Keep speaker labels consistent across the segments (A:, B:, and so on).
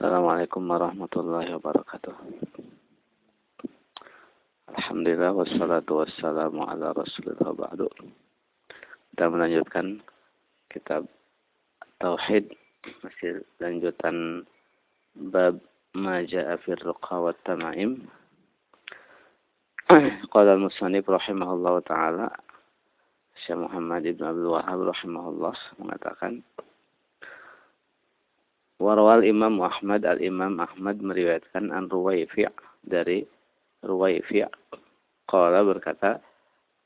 A: Assalamualaikum warahmatullahi wabarakatuh. Alhamdulillah wassalatu wassalamu ala rasulillah ba'du. Kita melanjutkan kitab Tauhid masih lanjutan bab ma ja'a fi ruqa wa tamaim. Qala al-musannif rahimahullah taala Syekh Muhammad Ibn Abdul Wahab rahimahullah mengatakan Warwal Imam Ahmad Al-Imam Ahmad meriwayatkan an Ruwaifi' dari Ruwaifi' Qala berkata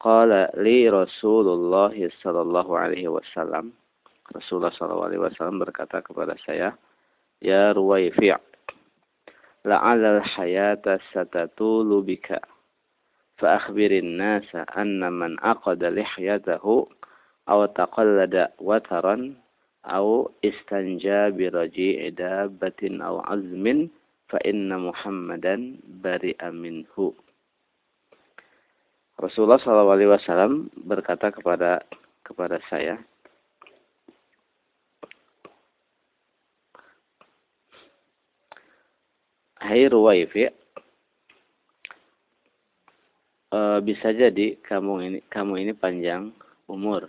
A: Qala li Rasulullah sallallahu alaihi wasallam Rasulullah sallallahu alaihi wasallam berkata kepada saya Ya Ruwaifi' La'ala al-hayata satatulu bika Fa'akhbirin nasa anna man lihyatahu Aw taqallada wataran أو استنجى bi دابة أو عزم فإن محمدا بريء منه. Rasulullah Shallallahu Alaihi Wasallam berkata kepada kepada saya, Hai Ruwaifi, uh, bisa jadi kamu ini kamu ini panjang umur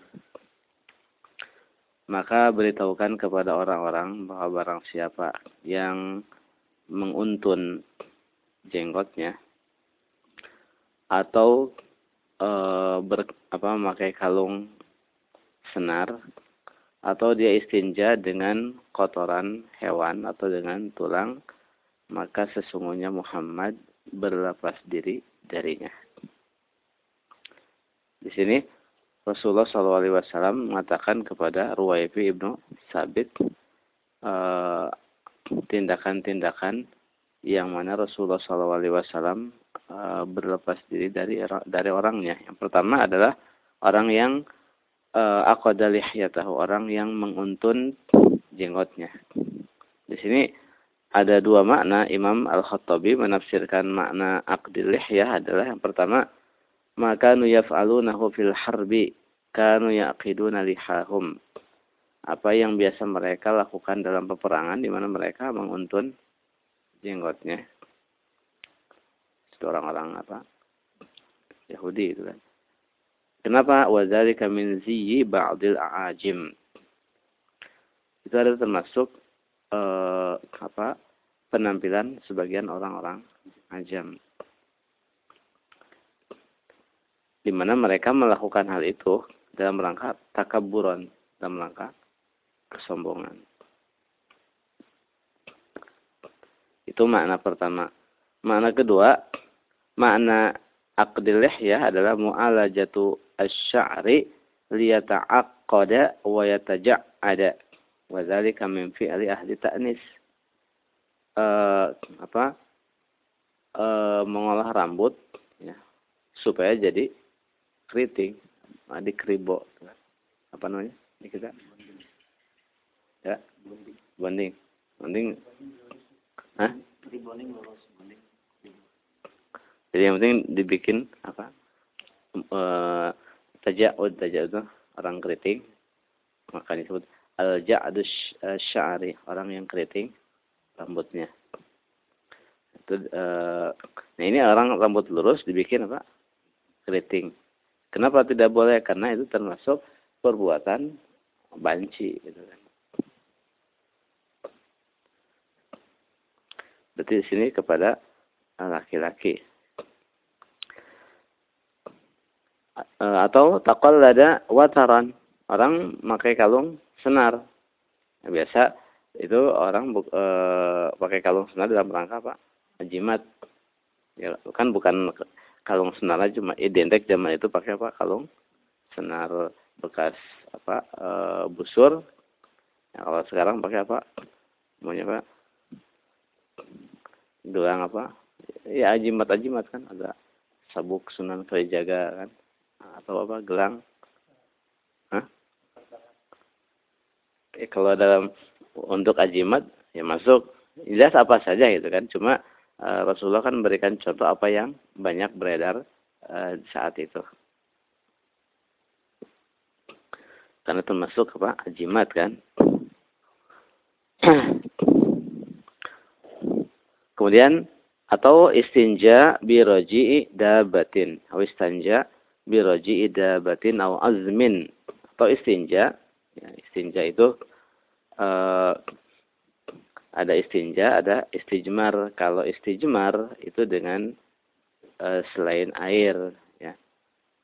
A: maka beritahukan kepada orang-orang bahwa barang siapa yang menguntun jenggotnya atau e, ber, apa memakai kalung senar atau dia istinja dengan kotoran hewan atau dengan tulang maka sesungguhnya Muhammad berlepas diri darinya. Di sini Rasulullah SAW mengatakan kepada Ruwaifi ibnu Sabit tindakan-tindakan yang mana Rasulullah SAW berlepas diri dari dari orangnya. Yang pertama adalah orang yang akodalihyatahu, orang yang menguntun jenggotnya. Di sini ada dua makna. Imam Al-Khattabi menafsirkan makna akdilihya adalah yang pertama maka nu yaf'alunahu fil harbi kanu yaqiduna lihahum. Apa yang biasa mereka lakukan dalam peperangan di mana mereka menguntun jenggotnya. Itu orang-orang apa? Yahudi itu kan. Kenapa? Wadzalika min ziyyi ba'dil a'ajim. Itu ada termasuk eh, apa? Penampilan sebagian orang-orang ajam. Di mana mereka melakukan hal itu dalam rangka takaburon, dalam rangka kesombongan. Itu makna pertama. Makna kedua, makna aqdil ya adalah mu'alajatu asy-sya'ri liyata'aqqada wa yataja'ada. Wa dzalika min fi'li ahli ta'nis. Uh, apa? Uh, mengolah rambut ya, supaya jadi keriting di kribo. Apa namanya? Ini kita? Ya. Bonding. Bonding. Hah? jadi yang penting dibikin apa? E, tajaud. Tajaud itu orang keriting. Maka disebut al ja'du sya'ri. Orang yang keriting rambutnya. Itu e, nah ini orang rambut lurus dibikin apa? Keriting Kenapa tidak boleh? Karena itu termasuk perbuatan banci. Gitu kan. Berarti di sini kepada laki-laki. Atau takol ada wataran. Orang pakai kalung senar. Biasa itu orang e, pakai kalung senar dalam rangka apa? Jimat. Ya, kan bukan kalung senar aja cuma identik zaman itu pakai apa? Kalung senar bekas apa e, busur. Ya, kalau sekarang pakai apa? Maunya apa? Gelang apa? Ya ajimat ajimat kan ada sabuk sunan kalijaga kan atau apa gelang. Hah? Eh, kalau dalam untuk ajimat ya masuk. Jelas apa saja gitu kan cuma Eh, Rasulullah kan memberikan contoh apa yang banyak beredar uh, saat itu. Karena termasuk apa? Ajimat kan. kemudian atau istinja biroji'i dabatin atau istanja biroji'i dabatin atau azmin atau istinja ya, istinja itu uh, ada istinja ada istijmar kalau istijmar itu dengan uh, selain air ya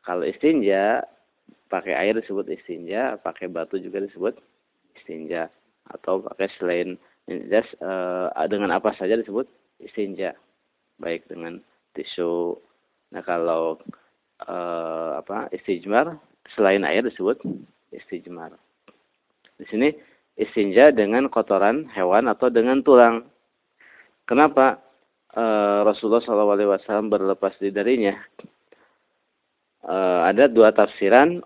A: kalau istinja pakai air disebut istinja pakai batu juga disebut istinja atau pakai selain uh, dengan apa saja disebut istinja baik dengan tisu. Nah kalau uh, apa istijmar selain air disebut istijmar. Di sini istinja dengan kotoran hewan atau dengan tulang. Kenapa uh, Rasulullah SAW berlepas diri darinya? Uh, ada dua tafsiran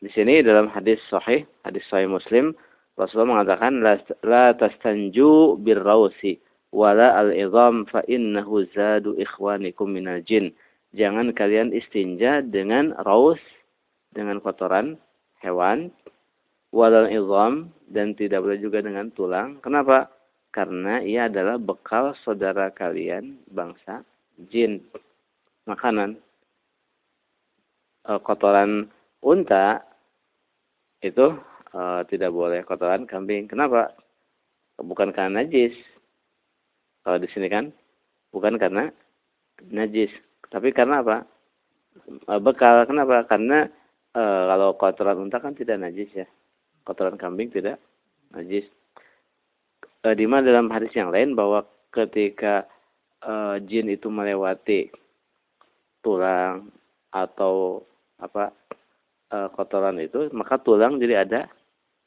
A: di sini dalam hadis sahih, hadis sahih Muslim, Rasulullah mengatakan la, la tastanju birrausi wala al-idham fa innahu zadu ikhwanikum minal jin. Jangan kalian istinja dengan raus dengan kotoran hewan walal idham dan tidak boleh juga dengan tulang. Kenapa? Karena ia adalah bekal saudara kalian bangsa jin. Makanan e, kotoran unta itu e, tidak boleh kotoran kambing. Kenapa? Bukan karena najis, kalau di sini kan bukan karena najis, tapi karena apa? E, bekal. Kenapa? Karena e, kalau kotoran unta kan tidak najis ya. Kotoran kambing tidak najis. E, di mana dalam hadis yang lain bahwa ketika e, jin itu melewati tulang atau apa e, kotoran itu, maka tulang jadi ada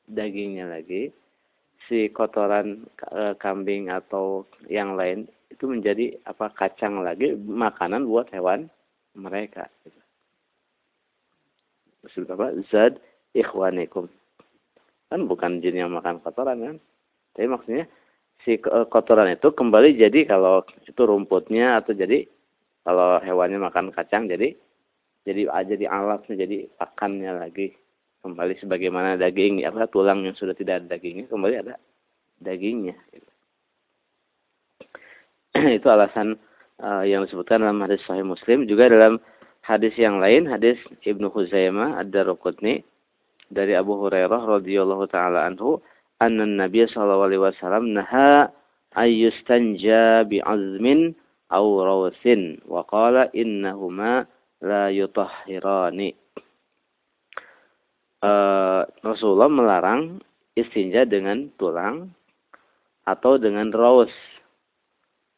A: dagingnya lagi si kotoran e, kambing atau yang lain itu menjadi apa kacang lagi makanan buat hewan mereka. Gitu. Apa? Zad ikhwanikum. Kan bukan jin yang makan kotoran kan? Tapi maksudnya si e, kotoran itu kembali jadi kalau itu rumputnya atau jadi kalau hewannya makan kacang jadi jadi jadi alatnya jadi pakannya lagi. Kembali sebagaimana daging apa tulang yang sudah tidak ada dagingnya kembali ada dagingnya. Itu alasan uh, yang disebutkan dalam hadis Sahih Muslim. Juga dalam hadis yang lain hadis Ibnu Huzaimah ada rukutni dari Abu Hurairah radhiyallahu taala anhu anna Nabi sallallahu alaihi wasallam naha ayyustanja bi'azmin aw rawsin wa qala innahuma la yutahhirani uh, Rasulullah melarang istinja dengan tulang atau dengan raus.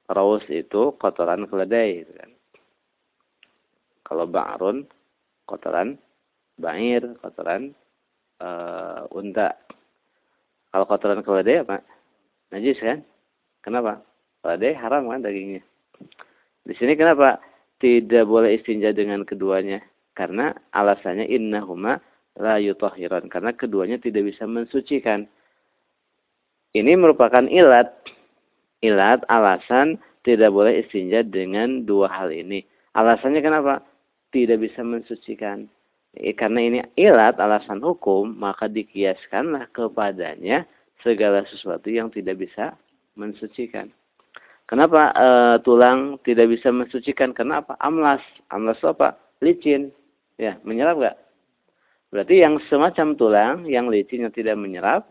A: Raus itu kotoran keledai. Gitu kan. Kalau ba'run, kotoran ba'ir, kotoran uh, unta. Kalau kotoran keledai apa? Najis kan? Kenapa? Keledai haram kan dagingnya. Di sini kenapa tidak boleh istinja dengan keduanya? Karena alasannya innahuma la yutahhiran karena keduanya tidak bisa mensucikan. Ini merupakan ilat. Ilat alasan tidak boleh istinja dengan dua hal ini. Alasannya kenapa? Tidak bisa mensucikan. Eh, karena ini ilat alasan hukum, maka dikiaskanlah kepadanya segala sesuatu yang tidak bisa mensucikan. Kenapa e, tulang tidak bisa mensucikan? Kenapa? Amlas. Amlas itu apa? Licin. Ya, menyerap nggak? Berarti yang semacam tulang, yang licin yang tidak menyerap,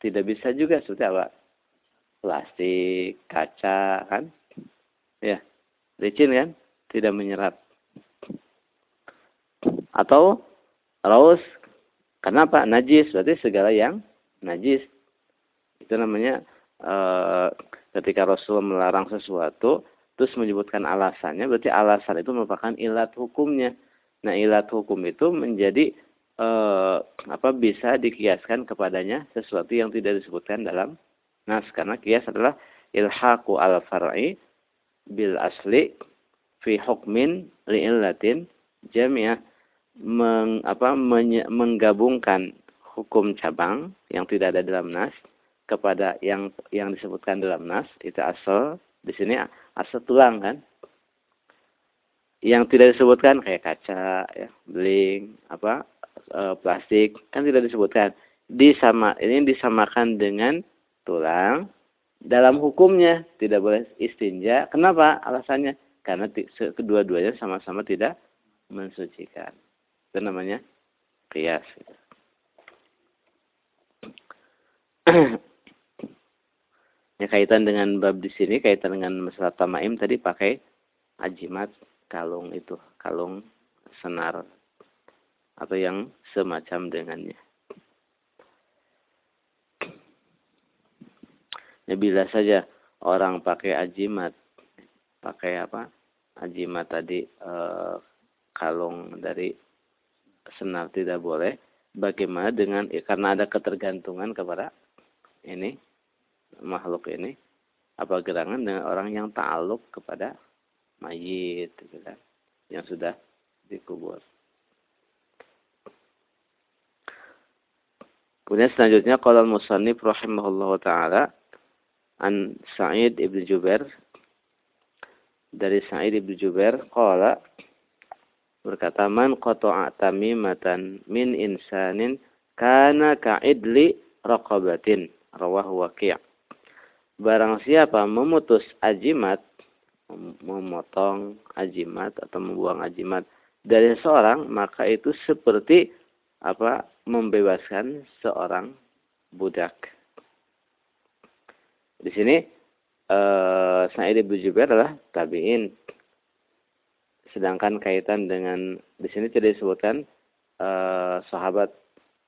A: tidak bisa juga seperti apa? Plastik, kaca, kan? Ya, licin kan? Tidak menyerap. Atau raus, kenapa? Najis, berarti segala yang najis. Itu namanya e, ketika Rasul melarang sesuatu, terus menyebutkan alasannya, berarti alasan itu merupakan ilat hukumnya. Nah, ilat hukum itu menjadi eh, apa bisa dikiaskan kepadanya sesuatu yang tidak disebutkan dalam nas karena kias adalah ilhaqu al far'i bil asli fi hukmin li'illatin jami'ah meng, apa, menye, menggabungkan hukum cabang yang tidak ada dalam nas kepada yang yang disebutkan dalam nas itu asal di sini asal tulang kan yang tidak disebutkan kayak kaca ya beling apa e, plastik kan tidak disebutkan disama ini disamakan dengan tulang dalam hukumnya tidak boleh istinja. Kenapa? Alasannya karena kedua-duanya sama-sama tidak mensucikan. Itu namanya kias. ya kaitan dengan bab di sini kaitan dengan masalah tamaim tadi pakai ajimat kalung itu kalung senar atau yang semacam dengannya. Ya bila saja orang pakai ajimat, pakai apa? Ajimat tadi e, kalung dari senar tidak boleh. Bagaimana dengan ya, karena ada ketergantungan kepada ini makhluk ini apa gerangan dengan orang yang ta'aluk kepada mayit gitu kan yang sudah dikubur. Kemudian selanjutnya al-musannif rahimahullahu taala an Sa'id ibn Jubair dari Sa'id ibn Jubair qala berkata man qata'a tamimatan min insanin kana ka'idli raqabatin rawahu waqi' barang siapa memutus ajimat memotong ajimat atau membuang ajimat dari seorang maka itu seperti apa membebaskan seorang budak. Di sini eh, Sa'id bin Jubair adalah tabi'in. Sedangkan kaitan dengan di sini tidak disebutkan eh, sahabat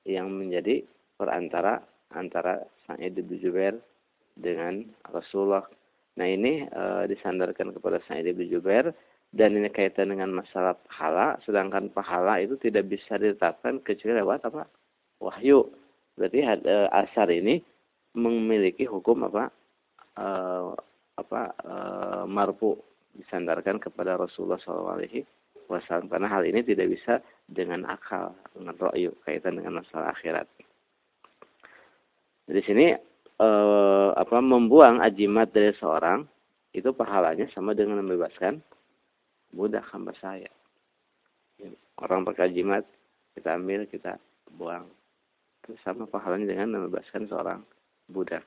A: yang menjadi perantara antara Sa'id bin Jubair dengan Rasulullah. Nah ini eh, disandarkan kepada Sa'id bin Jubair dan ini kaitan dengan masalah pahala. Sedangkan pahala itu tidak bisa ditetapkan kecuali lewat apa? Wahyu. Berarti e, asar ini memiliki hukum apa? E, apa? E, marfu disandarkan kepada Rasulullah SAW karena hal ini tidak bisa dengan akal dengan ro'yu kaitan dengan masalah akhirat di sini e, apa membuang ajimat dari seorang itu pahalanya sama dengan membebaskan budak hamba saya. Orang pakai jimat, kita ambil, kita buang. Itu sama pahalanya dengan membebaskan seorang budak.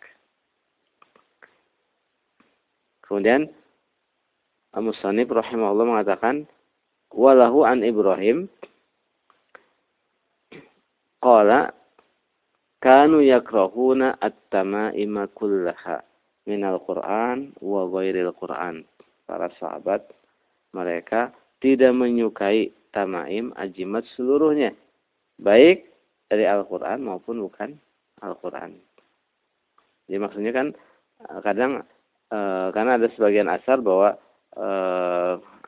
A: Kemudian Al-Musanib rahimahullah mengatakan walahu an Ibrahim qala kanu yakrahuna at-tama'ima kullaha minal Qur'an wa ghairil Qur'an. Para sahabat mereka tidak menyukai tamaim ajimat seluruhnya. Baik dari Al-Quran maupun bukan Al-Quran. Jadi maksudnya kan eh, kadang e, karena ada sebagian asar bahwa e,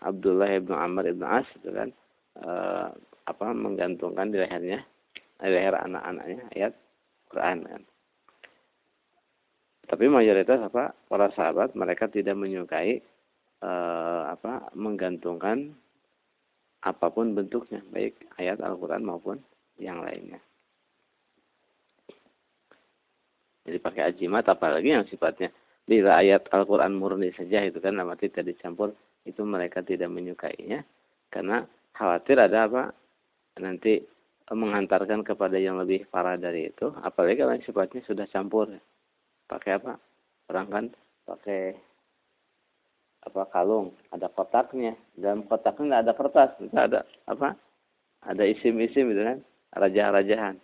A: Abdullah ibn Amr ibn As itu kan e, apa menggantungkan di lehernya di leher anak-anaknya ayat Quran kan. Tapi mayoritas apa para sahabat mereka tidak menyukai eh, apa menggantungkan apa pun bentuknya, baik ayat Al-Qur'an maupun yang lainnya. Jadi pakai ajimat apalagi yang sifatnya bila ayat Al-Qur'an murni saja itu kan nama tidak dicampur itu mereka tidak menyukainya. Karena khawatir ada apa? Nanti menghantarkan kepada yang lebih parah dari itu. Apalagi kalau sifatnya sudah campur. Pakai apa? Orang kan pakai apa kalung, ada kotaknya. Dalam kotaknya ada kertas, nggak ada apa? Ada isim-isim gitu kan, raja-rajahan.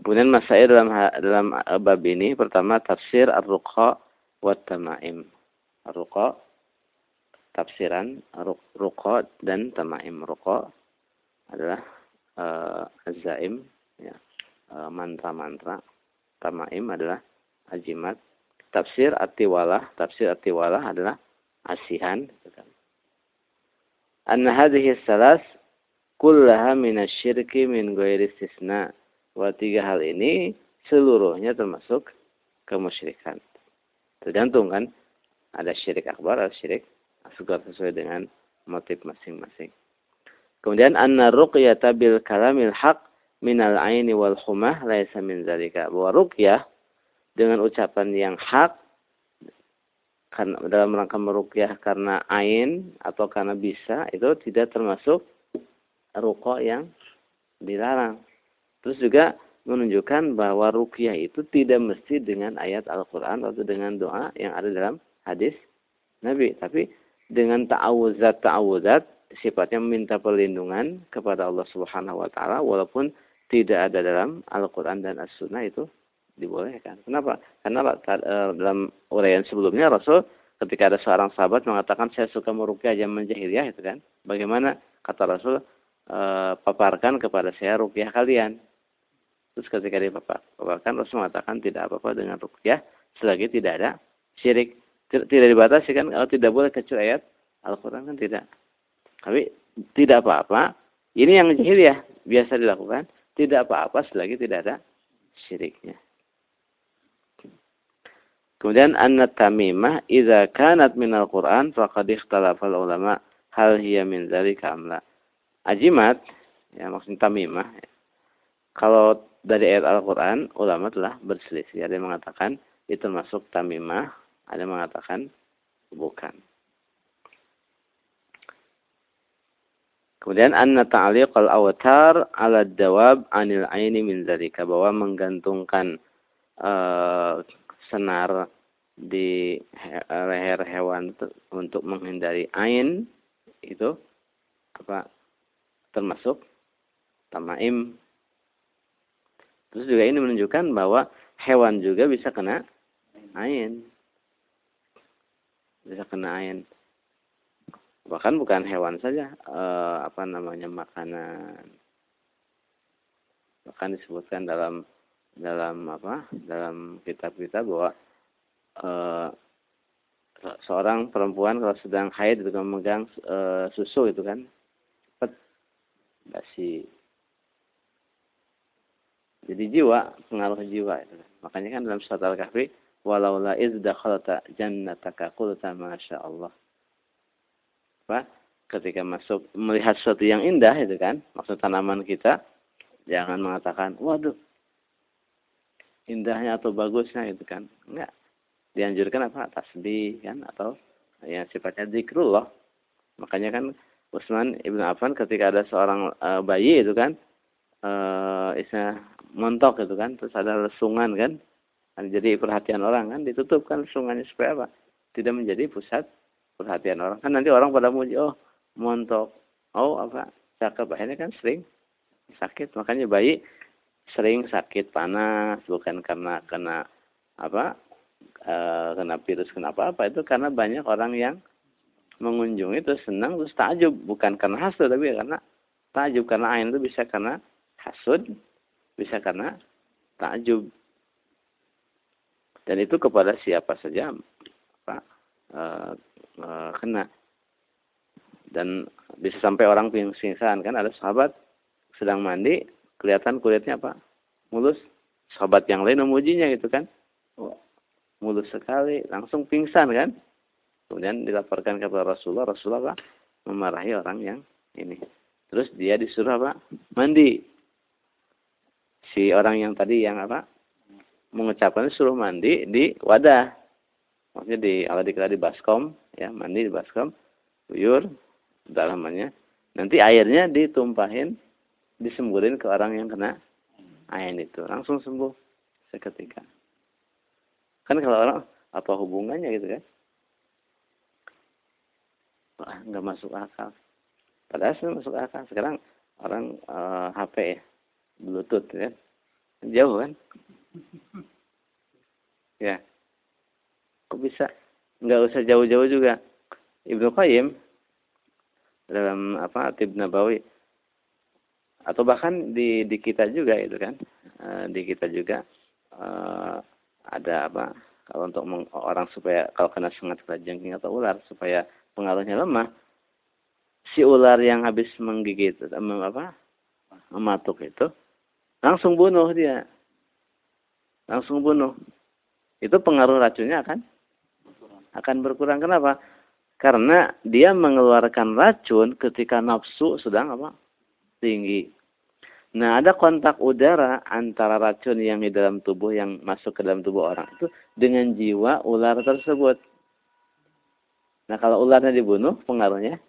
A: Kemudian masail dalam dalam bab ini pertama tafsir ar-ruqa wa tamaim. Ar-ruqa tafsiran ruqa dan tamaim. Ruqa adalah uh, az-zaim ya Eh, mantra-mantra. Tamaim adalah ajimat. Tafsir atiwalah, tafsir atiwalah adalah asihan. Anna hadhihi salas kullaha minasyirki min ghairi istisna. Wa tiga hal ini seluruhnya termasuk kemusyrikan. Tergantung kan ada syirik akbar, ada syirik asgar sesuai dengan motif masing-masing. Kemudian anna ruqyata bil kalamil haq minal aini wal humah laisa min zalika. Bahwa ruqyah dengan ucapan yang hak karena dalam rangka meruqyah karena ain atau karena bisa itu tidak termasuk ruqa yang dilarang. Terus juga menunjukkan bahwa rukyah itu tidak mesti dengan ayat Al-Quran atau dengan doa yang ada dalam hadis Nabi. Tapi dengan ta'awuzat-ta'awuzat sifatnya meminta perlindungan kepada Allah Subhanahu wa taala walaupun tidak ada dalam Al-Qur'an dan As-Sunnah itu dibolehkan. Kenapa? Karena eh, dalam uraian sebelumnya Rasul ketika ada seorang sahabat mengatakan saya suka merukyah zaman jahiliyah itu kan. Bagaimana kata Rasul e, paparkan kepada saya rukyah kalian. Terus ketika dipaparkan Rasul mengatakan tidak apa-apa dengan rukyah selagi tidak ada syirik. Tidak dibatasi kan kalau tidak boleh kecuali ayat Al-Quran kan tidak. Tapi tidak apa-apa. Ini yang jahiliyah biasa dilakukan. Tidak apa-apa selagi tidak ada syiriknya. Kemudian an tamimah idza kanat minal Qur'an faqad ikhtalafa ulama hal hiya min dzalika amla. Ajimat ya maksudnya tamimah ya. Kalau dari ayat Al-Qur'an ulama telah berselisih. Ada yang mengatakan itu masuk tamimah, ada yang mengatakan bukan. Kemudian anna ta'liq al-awtar 'ala dawab 'anil 'aini min dzalika bahwa menggantungkan uh, senar di leher hewan untuk menghindari ain itu apa termasuk tamaim. Terus juga ini menunjukkan bahwa hewan juga bisa kena ain. Bisa kena ain. Bahkan bukan hewan saja, eh, apa namanya makanan. Bahkan disebutkan dalam dalam apa dalam kitab-kitab bahwa e, seorang perempuan kalau sedang haid itu memegang e, susu itu kan basi jadi jiwa pengaruh jiwa itu. Kan. makanya kan dalam surat al-kahfi walau la iz dakhalta jannataka qulta masya Allah. Apa? Ketika masuk melihat sesuatu yang indah itu kan maksud tanaman kita jangan mengatakan waduh indahnya atau bagusnya itu kan. Enggak. Dianjurkan apa? Tasbih kan? Atau yang sifatnya zikrullah. Makanya kan Utsman ibnu Affan ketika ada seorang e, bayi itu kan e, isnya montok itu kan terus ada lesungan kan. Jadi perhatian orang kan ditutup kan lesungannya supaya apa? Tidak menjadi pusat perhatian orang. Kan nanti orang pada muji oh montok oh apa? Cakep. Akhirnya kan sering sakit. Makanya bayi sering sakit panas bukan karena kena apa e, kena virus kenapa apa itu karena banyak orang yang mengunjungi itu senang terus takjub. Bukan karena hasud tapi karena takjub. Karena ain itu bisa karena hasud bisa karena takjub dan itu kepada siapa saja apa e, e, kena dan bisa sampai orang pingsan kan ada sahabat sedang mandi kelihatan kulitnya apa? Mulus. Sahabat yang lain memujinya gitu kan. Oh, mulus sekali, langsung pingsan kan. Kemudian dilaporkan kepada Rasulullah, Rasulullah memarahi orang yang ini. Terus dia disuruh apa? Mandi. Si orang yang tadi yang apa? Mengucapkan suruh mandi di wadah. Maksudnya di kalau dikira di baskom, ya mandi di baskom, buyur, dalamannya. Nanti airnya ditumpahin disembuhin ke orang yang kena ain itu langsung sembuh seketika kan kalau orang apa hubungannya gitu kan nggak masuk akal padahal masuk akal sekarang orang uh, eh, HP ya bluetooth kan jauh kan? Ya. Kok bisa? Nggak usah jauh-jauh juga. Ibnu Qayyim dalam apa Atib Nabawi. Atau bahkan di di kita juga itu kan. Uh, di kita juga uh, ada apa kalau untuk orang supaya kalau kena sengat jengking atau ular supaya pengaruhnya lemah si ular yang habis menggigit mem, apa mematuk itu langsung bunuh dia langsung bunuh itu pengaruh racunnya akan akan berkurang kenapa karena dia mengeluarkan racun ketika nafsu sedang apa tinggi. Nah, ada kontak udara antara racun yang di dalam tubuh yang masuk ke dalam tubuh orang itu dengan jiwa ular tersebut. Nah, kalau ularnya dibunuh, pengaruhnya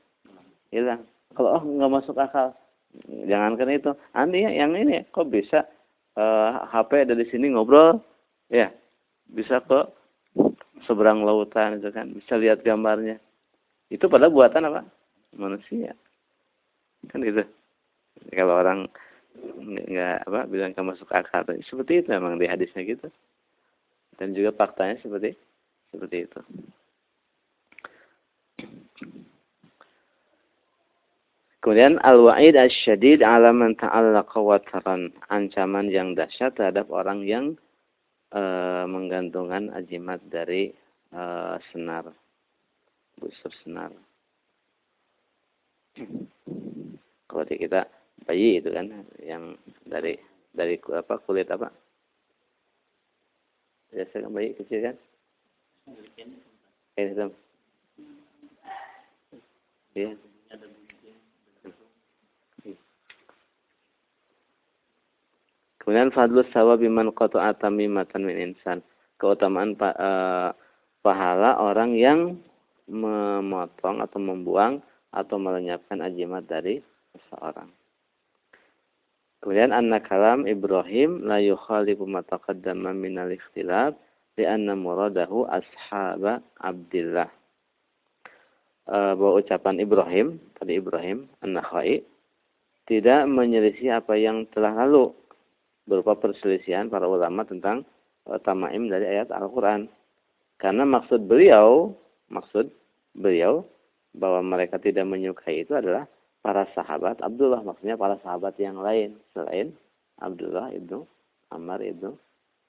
A: hilang. Kalau oh nggak masuk akal, Jangankan itu, Andi yang ini kok bisa uh, eh, HP ada di sini ngobrol, ya bisa ke seberang lautan itu kan, bisa lihat gambarnya. Itu pada buatan apa? Manusia. Kan gitu. Kalau orang nggak apa bilang kamu masuk akal seperti itu memang di hadisnya gitu dan juga faktanya seperti seperti itu Kemudian al-wa'id asyadid ala man ta'allaqa wataran. Ancaman yang dahsyat terhadap orang yang e, menggantungkan ajimat dari e, senar. Busur senar. Kalau kita bayi itu kan yang dari dari apa kulit apa? Biasa kan bayi kecil kan? Ini hitam. Iya. Kemudian fadlus sawab biman qata'a tamimatan min insan. Keutamaan pa, e, pahala orang yang memotong atau membuang atau melenyapkan ajimat dari seseorang. Kemudian anna kalam Ibrahim la yukhalifu ma taqaddama min al-ikhtilaf muradahu ashaba Abdillah. E, bahwa ucapan Ibrahim, tadi Ibrahim An-Nakhai tidak menyelisih apa yang telah lalu berupa perselisihan para ulama tentang uh, tamaim dari ayat Al-Qur'an. Karena maksud beliau, maksud beliau bahwa mereka tidak menyukai itu adalah para sahabat Abdullah, maksudnya para sahabat yang lain selain Abdullah ibnu Amr ibnu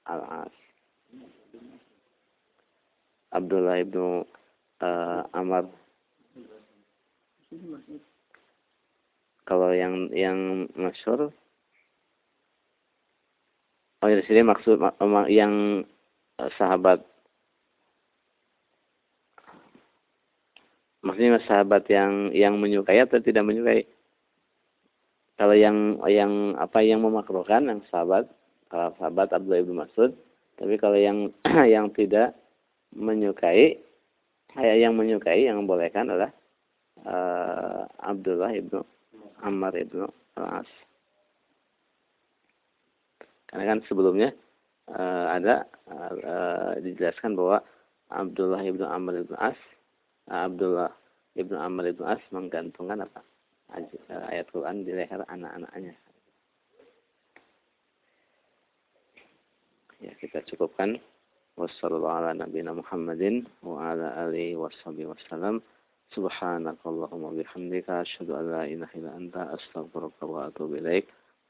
A: Al-As. Abdullah ibnu uh, kalau yang yang masyur Oh di sini maksud yang eh, sahabat. Maksudnya sahabat yang yang menyukai atau tidak menyukai? Kalau yang yang apa yang memakruhkan yang sahabat kalau sahabat Abdullah ibnu Mas'ud tapi kalau yang yang tidak menyukai yang menyukai yang membolehkan adalah uh, Abdullah ibnu Ammar ibnu Al-As karena kan sebelumnya uh, ada uh, dijelaskan bahwa Abdullah ibnu Amr ibnu As, uh, Abdullah ibnu Amr ibnu As menggantungkan apa ayat Quran di leher anak-anaknya. Ya kita cukupkan. Wassalamualaikum Muhammadin wa ala alihi wasallam. Subhanakallahumma.